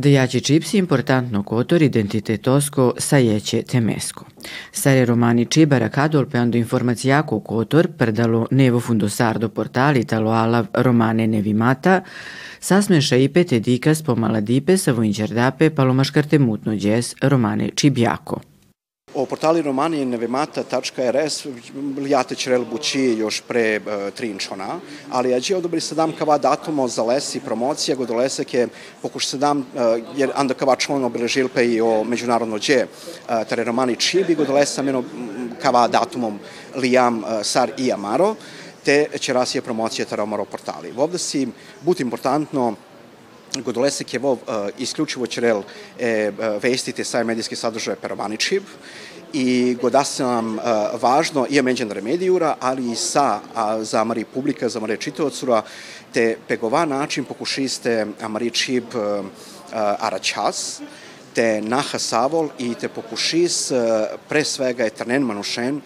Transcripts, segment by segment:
Dejaci Čipsi importantno kotor identitetosko sajeće temesko. Stare romani Čibara kadol peando informacijako kotor prdalo nevo fundosardo portali talo alav romane nevimata, sasmeša i pete dikas po maladipe sa voinđardape palomaškarte mutno djes romane Čibjako. O portali Romanije nevemata.rs lijate črel bući još pre uh, tri inčona, ali ja će odobri se dam kava datumo za les i promocija, go do lesek je pokuš se dam, uh, jer anda kava člon obeležil pe i o međunarodno dje uh, tare Romani čibi, go do lesa meno kava datumom lijam uh, sar i amaro, te će ras je promocija tara omaro portali. Ovde si, but importantno, Godolesek je vov uh, isključivo ćrel e, vestite saj medijski sadržaje perovaničib i godasam uh, važno i međan remedijura, ali i sa a, za Mari publika, za Mari čitavacura, te pegova način pokušiste Mari čib aračas, te naha savol i te pokušis pre svega je trnen manušen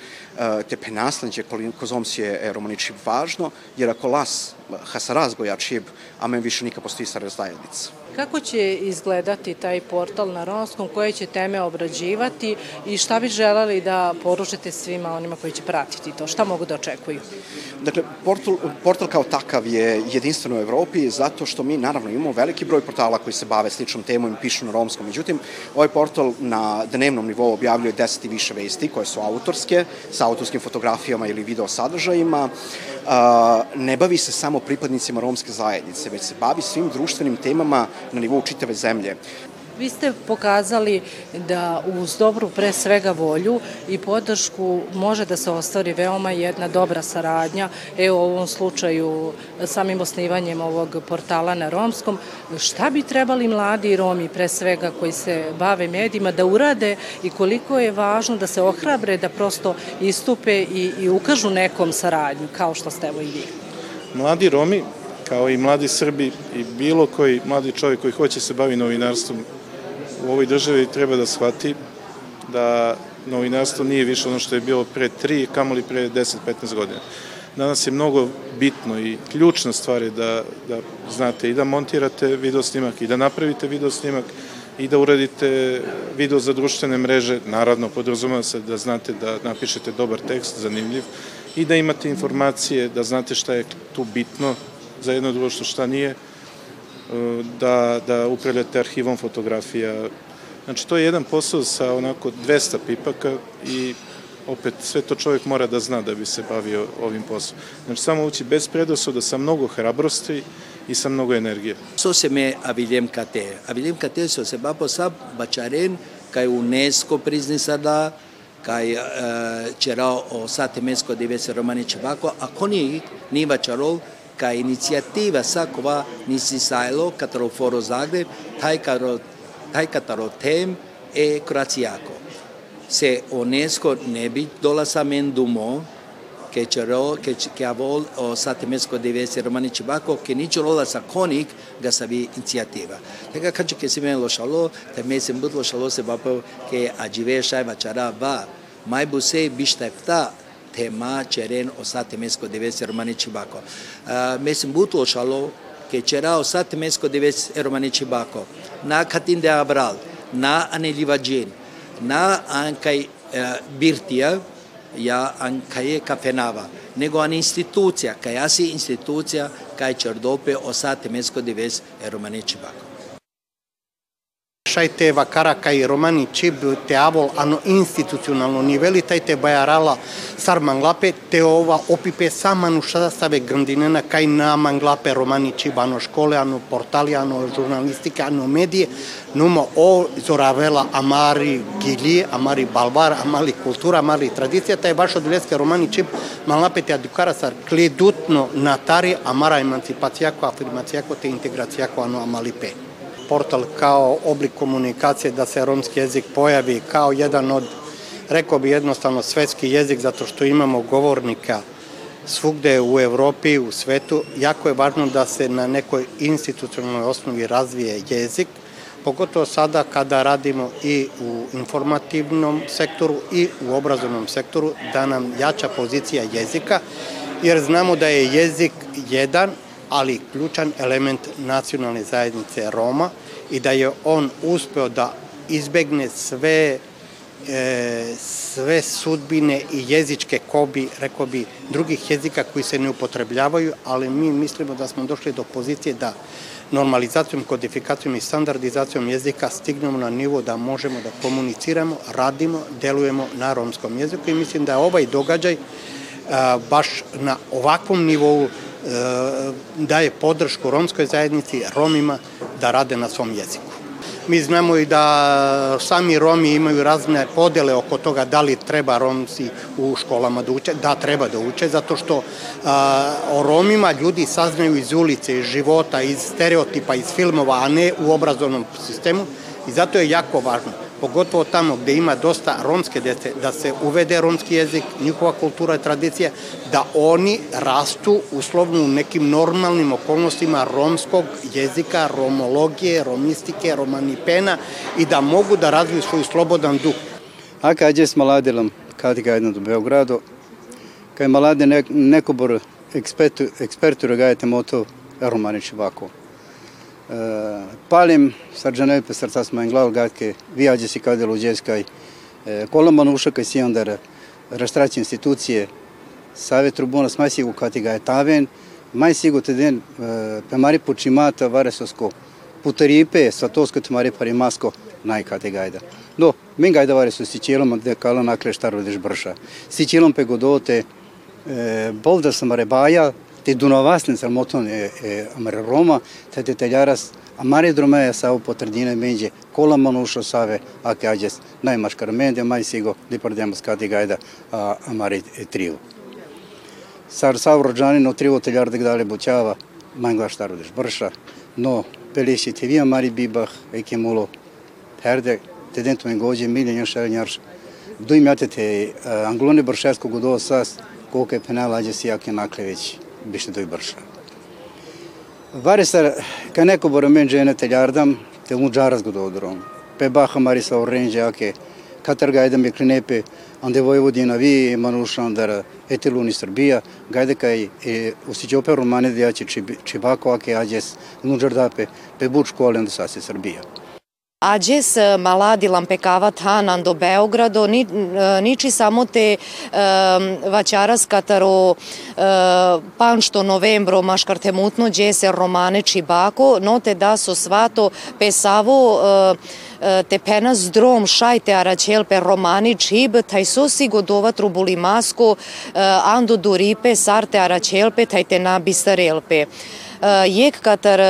te penaslanđe kozom si je romaničib važno, jer ako las hasaraz gojačib, a men više nikad postoji sa zajednica. Kako će izgledati taj portal na romskom, koje će teme obrađivati i šta bi želeli da poručite svima onima koji će pratiti to? Šta mogu da očekuju? Dakle, portal, portal kao takav je jedinstven u Evropi zato što mi naravno imamo veliki broj portala koji se bave sličnom temom i pišu na romskom. Međutim, ovaj portal na dnevnom nivou objavljuje 10 i više vesti koje su autorske, sa autorskim fotografijama ili video sadržajima. Ne bavi se samo pripadnicima romske zajednice, već se bavi svim društvenim temama na nivou čitave zemlje. Vi ste pokazali da uz dobru pre svega volju i podršku može da se ostvari veoma jedna dobra saradnja. Evo u ovom slučaju samim osnivanjem ovog portala na romskom. Šta bi trebali mladi Romi pre svega koji se bave medijima da urade i koliko je važno da se ohrabre da prosto istupe i, i ukažu nekom saradnju kao što ste evo i vi? Mladi Romi kao i mladi Srbi i bilo koji mladi čovjek koji hoće se bavi novinarstvom u ovoj državi treba da shvati da novinarstvo nije više ono što je bilo pre tri, kamoli pre 10-15 godina. Danas je mnogo bitno i ključna stvar je da, da znate i da montirate video snimak i da napravite video snimak i da uradite video za društvene mreže, naravno podrazumeva se da znate da napišete dobar tekst, zanimljiv, i da imate informacije, da znate šta je tu bitno za jedno društvo, šta nije, da, da upravljate arhivom fotografija. Znači, to je jedan posao sa onako 200 pipaka i opet sve to čovjek mora da zna da bi se bavio ovim poslom. Znači, samo ući bez predosoda, sa mnogo hrabrosti mnogo energije. So se me Aviljem Kate. Aviljem Kate so se babo sa bačaren, kaj UNESCO priznisada, kaj uh, čerao o sate mesko divese romani čevako, a koni ni bačarol, кај иницијатива сакова ниси сајло катаро форо Загреб, тај катаро, тај катаро тем е Кроацијако. Се ОНЕСКО не би доласа мен думо, ке c'ero che ке avol o сатемеско diversi romani cibaco che ni c'ero la saconic gasavi iniziativa tega kanche che simen lo shalo te mesem but lo shalo се bapo ке ajive shai вачара ба, mai buse bishtaifta tema ceren o sa temesko deve essere romani cibaco. Uh, me se mbut lo shalo che c'era o sa temesko deve essere romani cibaco. Na katin de abral, na anelivagin, na ankai uh, birtia, ja an kaje kafenava, nego an institucija, kaj asi institucija kaj čerdope osa temesko dives e romani čibako. шајтева каракај романи чеб теавол ано институционално нивели тајте бајарала сар манглапе те ова опипе сама да саве грандинена кај на манглапе романи чеб ано школе ано портали ано журналистика ано медије нумо о зоравела амари гили амари балвар амали култура амари традиција тај баш од леске романи чеб манглапе те адукара сар кледутно натари амара емансипација ко афирмација ко те интеграција ко ано амали пе. Portal kao oblik komunikacije da se romski jezik pojavi kao jedan od, rekao bi jednostavno, svetski jezik zato što imamo govornika svugde u Evropi, u svetu. Jako je važno da se na nekoj institucionalnoj osnovi razvije jezik, pogotovo sada kada radimo i u informativnom sektoru i u obrazovnom sektoru, da nam jača pozicija jezika, jer znamo da je jezik jedan ali ključan element nacionalne zajednice Roma i da je on uspeo da izbegne sve e, sve sudbine i jezičke kobi, rekao bi, drugih jezika koji se ne upotrebljavaju, ali mi mislimo da smo došli do pozicije da normalizacijom, kodifikacijom i standardizacijom jezika stignemo na nivo da možemo da komuniciramo, radimo, delujemo na romskom jeziku i mislim da je ovaj događaj a, baš na ovakvom nivou daje podršku romskoj zajednici, Romima da rade na svom jeziku. Mi znamo i da sami Romi imaju razne podele oko toga da li treba Romsi u školama da uče. Da, treba da uče, zato što a, o Romima ljudi saznaju iz ulice, iz života, iz stereotipa, iz filmova, a ne u obrazovnom sistemu i zato je jako važno pogotovo tamo gde ima dosta romske dece, da se uvede romski jezik, njihova kultura i tradicija, da oni rastu uslovno u nekim normalnim okolnostima romskog jezika, romologije, romistike, romanipena i da mogu da razviju svoj slobodan duh. Aka Ađes Maladilam, kada ga do Beogrado, kaj malade nekobor ekspertu, ekspertu regajete moto romaniči vako. Palim sarđanoj pe srca smo englal gatke viađe si kada luđeskaj kolomban ušakaj si onda raštraći institucije Save tribuna smaj sigu kati ga je taven mai sigu te den pe mari pučimata varesosko putaripe svatosko te mari parimasko najkate gajda. No, min gajda varesu si cijelom de kala nakle štaro deš brša. Si cijelom pe godote bolda sam rebaja te dunavasne salmoton e, e, amare Roma, te teljaras amare dromeja sau potrdine menje kola manušo save ake ages najmaš karmende mai sigo li pardemos kati gajda a, amare e, trio. Sar teljar da gdale bućava mangla štaro deš brša, no peliši te vi amari bibah e kemulo herde te dento men gođe miljenja šarenjarš Duj mjate te anglone bršesko godo sas koliko je penala ađe si jake naklevići jbarxa. Varisar, kan ekku borra minn ġejna teljardam, te un ġaras gudodrom. Pe baħa marisa orrenġe ake, katar gajda mi klinepe, ande vojvodina vi manušan dar etiluni Srbija, gajda kaj e, usiđope romane dijači čibako ake ađes nuđardape, pe buč škole onda sasi Srbija. Ađes maladi lampekavat hanan do Beogrado, ni, niči samo te um, vaćaras kataro panšto novembro maškarte mutno džese romane čibako, note da so svato pesavo uh, te penas drom šajte aračel per romani čib, taj so si godova trubuli masko, ando duripe sarte aračelpe, taj te nabistarelpe. Katar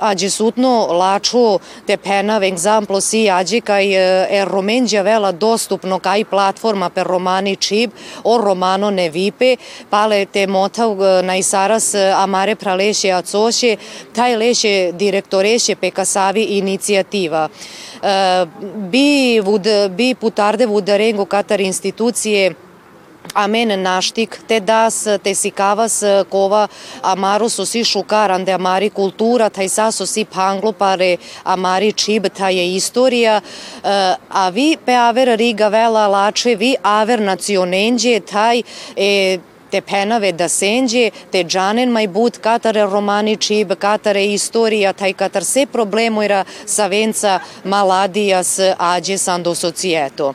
ađe sutno laču te pena, v exemplu si ađe kaj er romenđa vela dostupno kaj platforma per romani čib, o romano ne vipe, pale te motav na isaras amare praleše a coše, taj leše direktoreše pe kasavi inicijativa. Bi, vud, bi putarde vudarengo katar institucije amen naštik, te das, te si kavas kova so si šukaran, de amari kultura, taj si panglo pare amari čib, ta je istorija, a vi pe aver riga vela lače, vi aver nacionenđe, taj e, te penave da senđe, te džanen maj bud katare romani čib, katare istorija, taj katar se problemojra sa venca maladijas ađe sando societo.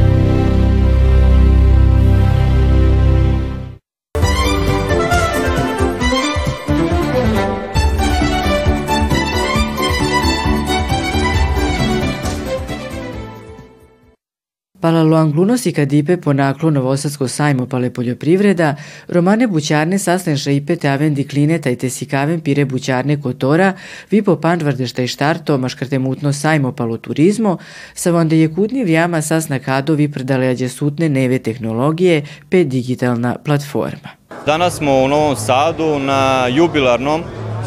Palaloanglunos i kadipe naklu Novosadsko sajmo pale poljoprivreda, romane bućarne saslen šeipe te avendi klineta i te sikaven pire bućarne kotora, vi po panđvardešta i štarto, maškarte mutno sajmo palo turizmo, sa vonde je kutni vrijama sasna kadovi predaleađe sutne neve tehnologije pe digitalna platforma. Danas smo u Novom Sadu na jubilarnom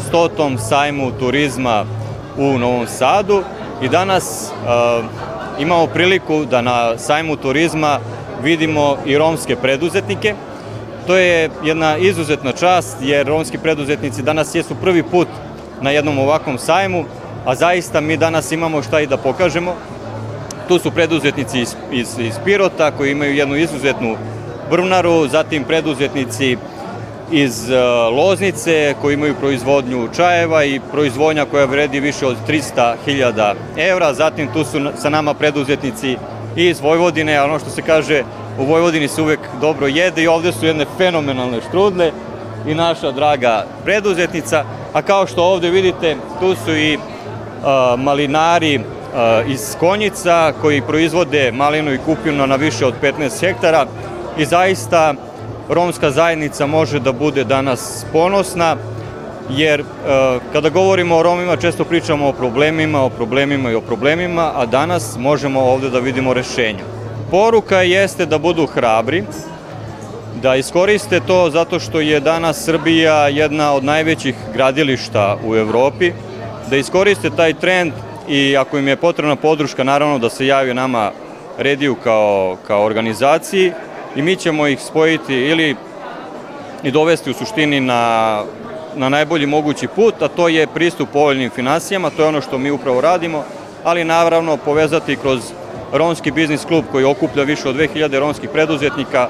stotom sajmu turizma u Novom Sadu i danas uh, imamo priliku da na sajmu turizma vidimo i romske preduzetnike. To je jedna izuzetna čast jer romski preduzetnici danas jesu prvi put na jednom ovakvom sajmu, a zaista mi danas imamo šta i da pokažemo. Tu su preduzetnici iz, iz, iz Pirota koji imaju jednu izuzetnu brvnaru, zatim preduzetnici iz uh, Loznice koji imaju proizvodnju čajeva i proizvodnja koja vredi više od 300.000 evra. Zatim tu su sa nama preduzetnici iz Vojvodine, a ono što se kaže u Vojvodini se uvek dobro jede i ovde su jedne fenomenalne štrudle i naša draga preduzetnica. A kao što ovde vidite, tu su i uh, malinari uh, iz Konjica koji proizvode malinu i kupinu na više od 15 hektara i zaista romska zajednica može da bude danas ponosna, jer e, kada govorimo o Romima često pričamo o problemima, o problemima i o problemima, a danas možemo ovde da vidimo rešenja. Poruka jeste da budu hrabri, da iskoriste to zato što je danas Srbija jedna od najvećih gradilišta u Evropi, da iskoriste taj trend i ako im je potrebna podrška, naravno da se javi nama Rediju kao, kao organizaciji, i mi ćemo ih spojiti ili i dovesti u suštini na, na najbolji mogući put, a to je pristup povoljnim finansijama, to je ono što mi upravo radimo, ali naravno povezati kroz Romski biznis klub koji okuplja više od 2000 romskih preduzetnika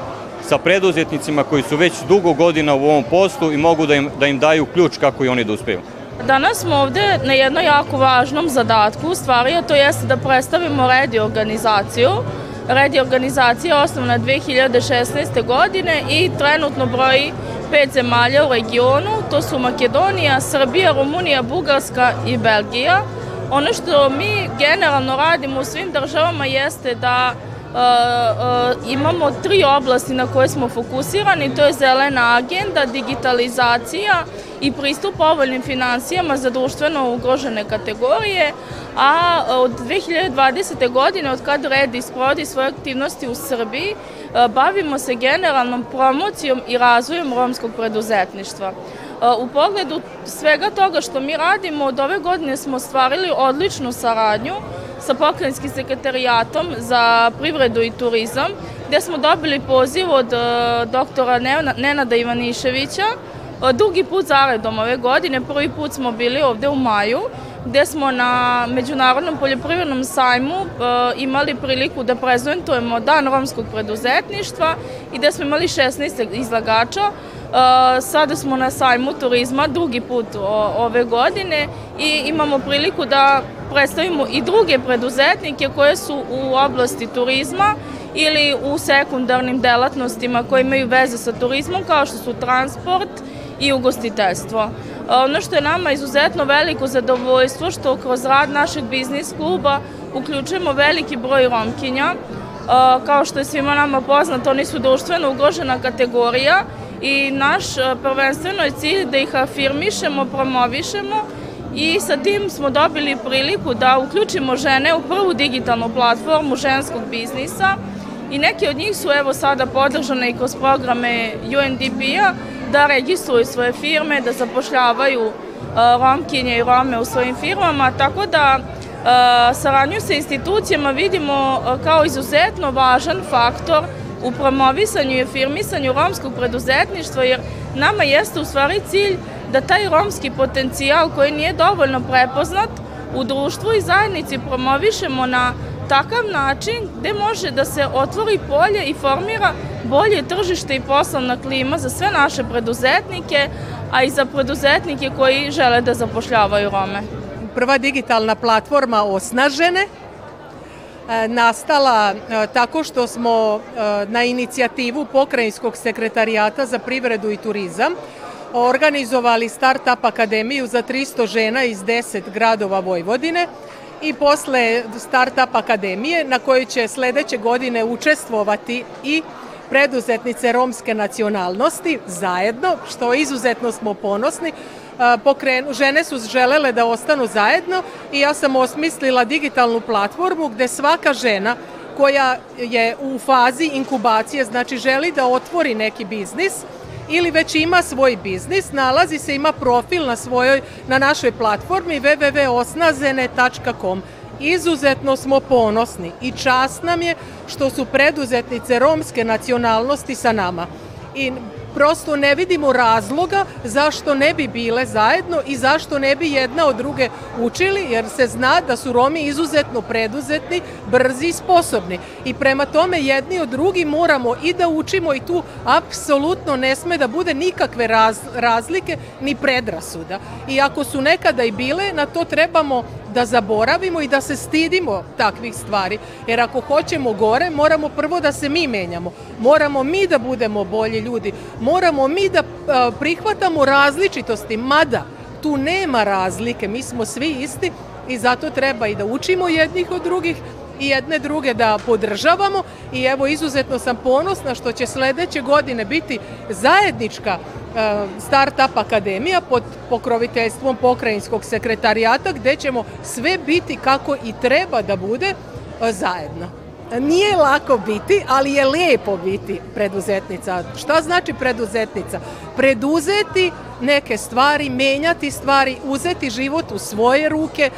sa preduzetnicima koji su već dugo godina u ovom postu i mogu da im, da im daju ključ kako i oni da uspeju. Danas smo ovde na jednom jako važnom zadatku, u stvari, a to jeste da predstavimo redi organizaciju Red je organizacija osnovna 2016. godine i trenutno broji pet zemalja u regionu, to su Makedonija, Srbija, Rumunija, Bugarska i Belgija. Ono što mi generalno radimo u svim državama jeste da imamo tri oblasti na koje smo fokusirani, to je zelena agenda, digitalizacija i pristup povoljnim financijama za društveno ugrožene kategorije, a od 2020. godine, od kada Red isprovodi svoje aktivnosti u Srbiji, bavimo se generalnom promocijom i razvojem romskog preduzetništva. U pogledu svega toga što mi radimo, od ove godine smo stvarili odličnu saradnju sa pokrajinskim sekretarijatom za privredu i turizam, gde smo dobili poziv od doktora Nenada Ivaniševića, drugi put zaredom ove godine, prvi put smo bili ovde u maju, gde smo na Međunarodnom poljoprivrednom sajmu e, imali priliku da prezentujemo Dan romskog preduzetništva i gde smo imali 16 izlagača. E, sada smo na sajmu turizma drugi put ove godine i imamo priliku da predstavimo i druge preduzetnike koje su u oblasti turizma ili u sekundarnim delatnostima koje imaju veze sa turizmom kao što su transport i ugostiteljstvo. Ono što je nama izuzetno veliko zadovoljstvo što kroz rad našeg biznis kluba uključujemo veliki broj romkinja. Kao što je svima nama poznato, oni su društveno ugrožena kategorija i naš prvenstveno je cilj da ih afirmišemo, promovišemo i sa tim smo dobili priliku da uključimo žene u prvu digitalnu platformu ženskog biznisa i neke od njih su evo sada podržane i kroz programe UNDP-a da registruju svoje firme, da zapošljavaju uh, Romkinje i Rome u svojim firmama, tako da uh, saradnju sa institucijama vidimo uh, kao izuzetno važan faktor u promovisanju i afirmisanju romskog preduzetništva, jer nama jeste u stvari cilj da taj romski potencijal koji nije dovoljno prepoznat u društvu i zajednici promovišemo na takav način gde može da se otvori polje i formira bolje tržište i poslovna klima za sve naše preduzetnike, a i za preduzetnike koji žele da zapošljavaju Rome. Prva digitalna platforma Osnažene e, nastala e, tako što smo e, na inicijativu Pokrajinskog sekretarijata za privredu i turizam organizovali Startup Akademiju za 300 žena iz 10 gradova Vojvodine i posle Startup Akademije na kojoj će sledeće godine učestvovati i preduzetnice romske nacionalnosti zajedno, što izuzetno smo ponosni. Pokrenu, žene su želele da ostanu zajedno i ja sam osmislila digitalnu platformu gde svaka žena koja je u fazi inkubacije, znači želi da otvori neki biznis, ili već ima svoj biznis, nalazi se, ima profil na svojoj, na našoj platformi www.osnazene.com. Izuzetno smo ponosni i čast nam je što su preduzetnice romske nacionalnosti sa nama. I prosto ne vidimo razloga zašto ne bi bile zajedno i zašto ne bi jedna od druge učili, jer se zna da su Romi izuzetno preduzetni, brzi i sposobni. I prema tome jedni od drugi moramo i da učimo i tu apsolutno ne sme da bude nikakve raz, razlike ni predrasuda. I ako su nekada i bile, na to trebamo da zaboravimo i da se stidimo takvih stvari. Jer ako hoćemo gore, moramo prvo da se mi menjamo. Moramo mi da budemo bolji ljudi. Moramo mi da prihvatamo različitosti, mada tu nema razlike, mi smo svi isti i zato treba i da učimo jednih od drugih i jedne druge da podržavamo i evo izuzetno sam ponosna što će sledeće godine biti zajednička Startup Akademija pod pokroviteljstvom pokrajinskog sekretarijata gde ćemo sve biti kako i treba da bude zajedno. Nije lako biti, ali je lepo biti preduzetnica. Šta znači preduzetnica? Preduzeti neke stvari, menjati stvari, uzeti život u svoje ruke,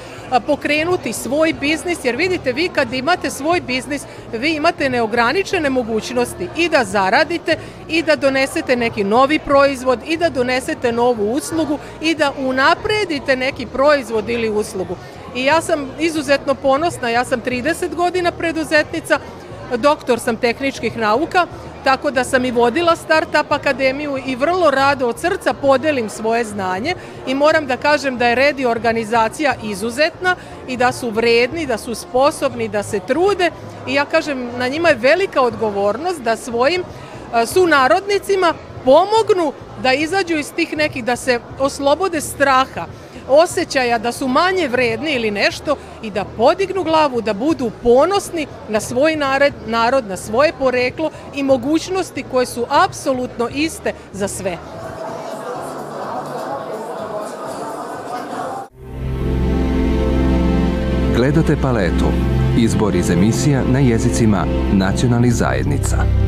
pokrenuti svoj biznis, jer vidite, vi kad imate svoj biznis, vi imate neograničene mogućnosti i da zaradite, i da donesete neki novi proizvod, i da donesete novu uslugu, i da unapredite neki proizvod ili uslugu. I ja sam izuzetno ponosna, ja sam 30 godina preduzetnica, doktor sam tehničkih nauka, tako da sam i vodila Startup Akademiju i vrlo rado od srca podelim svoje znanje i moram da kažem da je red i organizacija izuzetna i da su vredni, da su sposobni, da se trude i ja kažem na njima je velika odgovornost da svojim sunarodnicima pomognu da izađu iz tih nekih, da se oslobode straha osjećaja da su manje vredni ili nešto i da podignu glavu, da budu ponosni na svoj narod, na svoje poreklo i mogućnosti koje su apsolutno iste za sve. Gledate paletu. Izbor iz emisija na jezicima nacionalnih zajednica.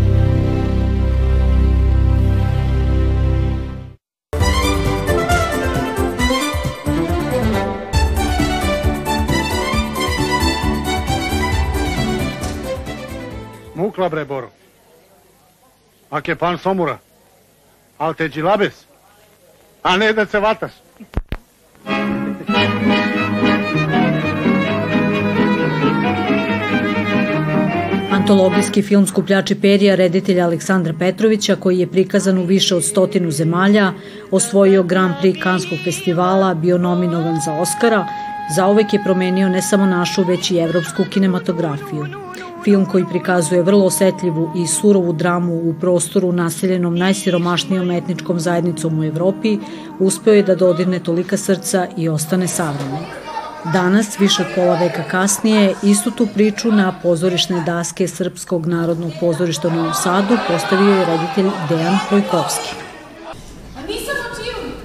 Mukla bre, Boro. Ak je pan Somura, al te džilabes, a ne da se vataš. Antologijski film Skupljači perija reditelja Aleksandra Petrovića, koji je prikazan u više od stotinu zemalja, osvojio Grand Prix Kanskog festivala, bio nominovan za Oscara, zauvek je promenio ne samo našu, već i evropsku kinematografiju. Film koji prikazuje vrlo osetljivu i surovu dramu u prostoru naseljenom najsiromašnijom etničkom zajednicom u Evropi, uspeo je da dodirne tolika srca i ostane savremen. Danas, više od pola veka kasnije, istu tu priču na pozorišne daske Srpskog narodnog pozorišta u Novom Sadu postavio je reditelj Dejan Projkovski. A nisam očivnik.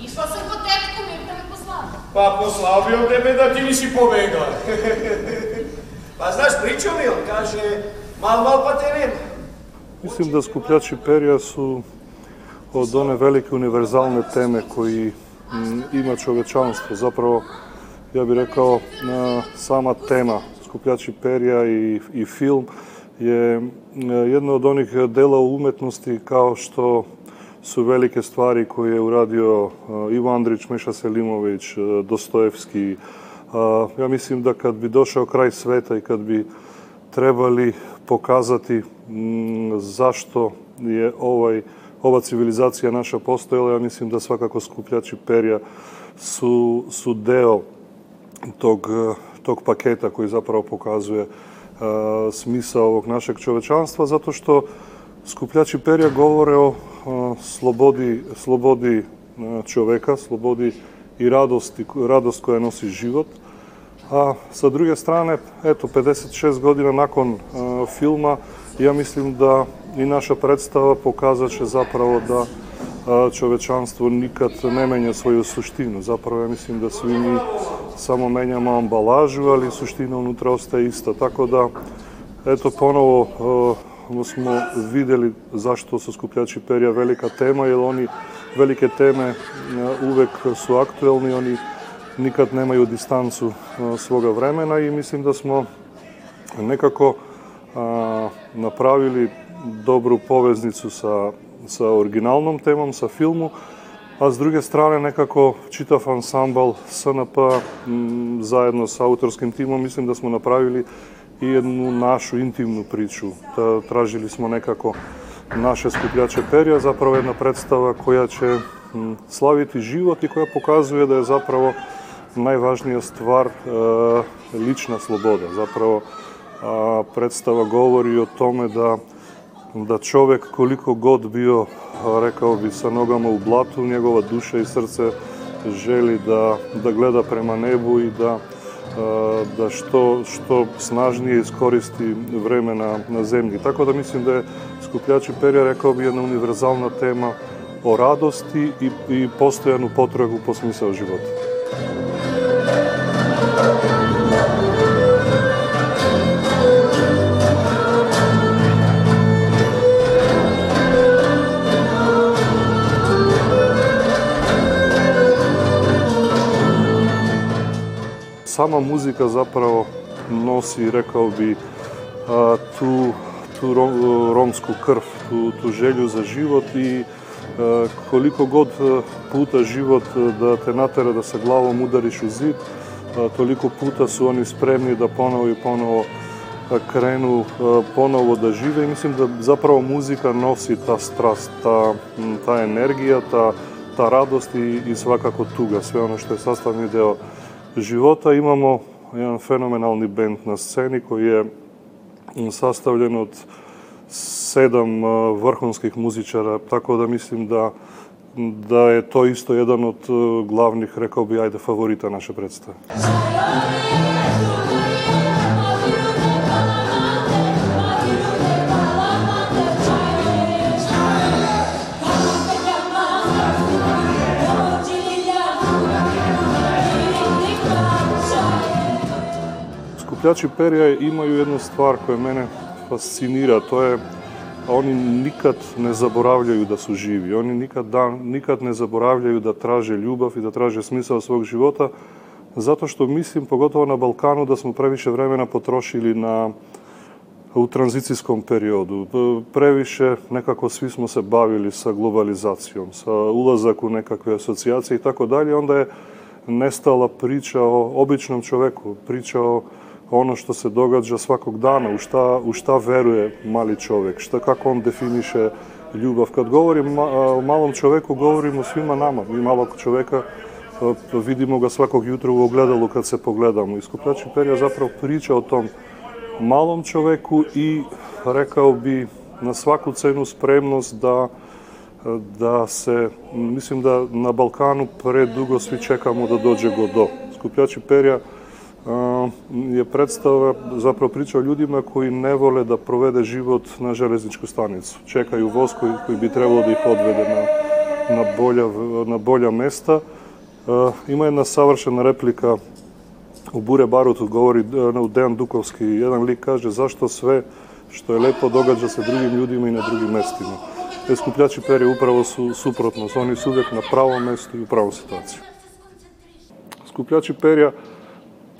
Išla sam kod tetku Mirta me poslala. Pa poslao bi tebe da ti nisi pobegla. Pa znaš, pričao mi on, kaže, mal, mal pa te nema. Mislim da skupljači perija su od one velike univerzalne teme koji m, ima čovečanstvo. Zapravo, ja bih rekao, sama tema skupljači perija i, i film je jedno od onih dela umetnosti kao što su velike stvari koje je uradio Ivo Andrić, Meša Selimović, Dostojevski, Ja mislim da kad bi došao kraj sveta i kad bi trebali pokazati mm, zašto je ovaj, ova civilizacija naša postojala, ja mislim da svakako skupljači perja su, su deo tog, tog paketa koji zapravo pokazuje a, smisao ovog našeg čovečanstva, zato što skupljači perja govore o a, slobodi, slobodi čoveka, slobodi i radosti, radost koja nosi život, A sa druge strane, eto, 56 godina nakon uh, filma, ja mislim da i naša predstava pokazat će zapravo da uh, čovečanstvo nikad ne menja svoju suštinu. Zapravo ja mislim da svi mi samo menjamo ambalažu, ali suština unutra ostaje ista. Tako da, eto, ponovo uh, smo videli zašto su skupljači perja velika tema, jer oni velike teme uvek su aktuelni, oni nikad nemaju distancu svoga vremena i mislim da smo nekako napravili dobru poveznicu sa sa originalnom temom, sa filmu, a s druge strane nekako čitav ansambal SNP zajedno sa autorskim timom mislim da smo napravili i jednu našu intimnu priču. Tražili smo nekako naše skupljače perja, zapravo jedna predstava koja će slaviti život i koja pokazuje da je zapravo najvažnija stvar e, lična sloboda. Zapravo a, predstava govori o tome da da čovek koliko god bio, rekao bi, sa nogama u blatu, njegova duša i srce želi da, da gleda prema nebu i da, da što, što snažnije iskoristi vreme na, na zemlji. Tako da mislim da je skupljači perja, rekao bi, jedna univerzalna tema o radosti i, i postojanu potragu po smisao života. Sama muzika zapravo nosi, rekao bi, tu, tu romsku krv, tu, tu želju za život i koliko god puta život da te natera da sa glavom udariš u zid, toliko puta su oni spremni da ponovo i ponovo krenu ponovo da žive. I mislim da zapravo muzika nosi ta strast, ta, ta energija, ta, ta radost i, i svakako tuga, sve ono što je sastavni deo života. Imamo jedan fenomenalni bend na sceni koji je sastavljen od sedam vrhunskih muzičara, tako da mislim da da je to isto jedan od glavnih, rekao bi, ajde, favorita naše predstave. Skupljači perja imaju jednu stvar koja mene fascinira, to je oni nikad ne zaboravljaju da su živi. Oni nikad, da, nikad ne zaboravljaju da traže ljubav i da traže smisao svog života, zato što mislim, pogotovo na Balkanu, da smo previše vremena potrošili na u tranzicijskom periodu. Previše nekako svi smo se bavili sa globalizacijom, sa ulazak u nekakve asocijacije i tako dalje. Onda je nestala priča o običnom čoveku, priča o ono što se događa svakog dana, u šta, u šta veruje mali čovek, šta, kako on definiše ljubav. Kad govorim o malom čoveku, govorim o svima nama. Mi malog čoveka vidimo ga svakog jutra u ogledalu kad se pogledamo. Iskupljači perja zapravo priča o tom malom čoveku i rekao bi na svaku cenu spremnost da da se, mislim da na Balkanu predugo svi čekamo da dođe Godo. Skupljači perja je predstava zapravo priča o ljudima koji ne vole da provede život na železničku stanicu. Čekaju voz koji, koji bi trebalo da ih odvede na, na, bolja, na bolja mesta. Ima jedna savršena replika u Bure Barutu, govori u Dejan Dukovski, jedan lik kaže zašto sve što je lepo događa se drugim ljudima i na drugim mestima. Te skupljači perje upravo su suprotno, oni su uvijek na pravom mestu i u pravom situaciju. Skupljači perja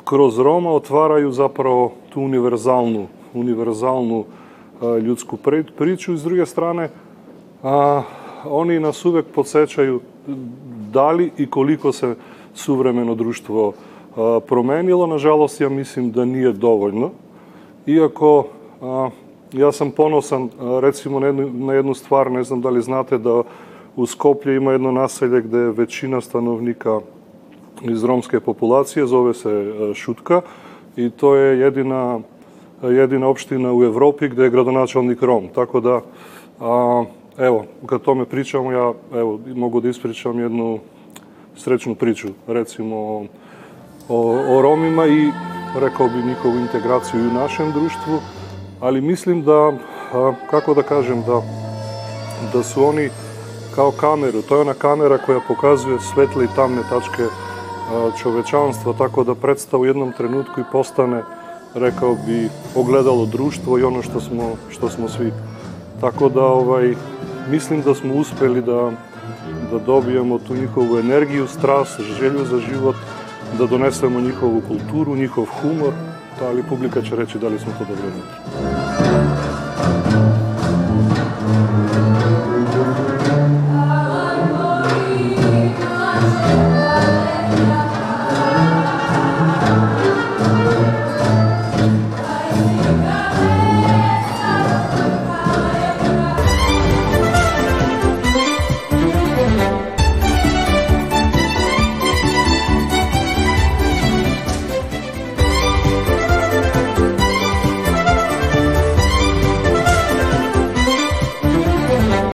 kroz Roma otvaraju zapravo tu univerzalnu, univerzalnu a, ljudsku priču i s druge strane a, oni nas uvek podsjećaju da li i koliko se suvremeno društvo a, promenilo. Nažalost, ja mislim da nije dovoljno. Iako a, ja sam ponosan recimo na jednu, na jednu stvar, ne znam da li znate da u Skoplje ima jedno naselje gde većina stanovnika iz romske populacije, zove se e, Šutka i to je jedina, jedina opština u Evropi gde je gradonačelnik Rom. Tako da, a, evo, kad tome pričamo, ja evo, mogu da ispričam jednu srećnu priču, recimo o, o, o Romima i rekao bi njihovu integraciju i u našem društvu, ali mislim da, a, kako da kažem, da, da su oni kao kameru, to je ona kamera koja pokazuje svetle i tamne tačke čovečanstva, tako da predstav u jednom trenutku i postane, rekao bi, ogledalo društvo i ono što smo, što smo svi. Tako da ovaj, mislim da smo uspeli da, da dobijemo tu njihovu energiju, strast, želju za život, da donesemo njihovu kulturu, njihov humor, ali publika će reći da li smo to dobro napravili.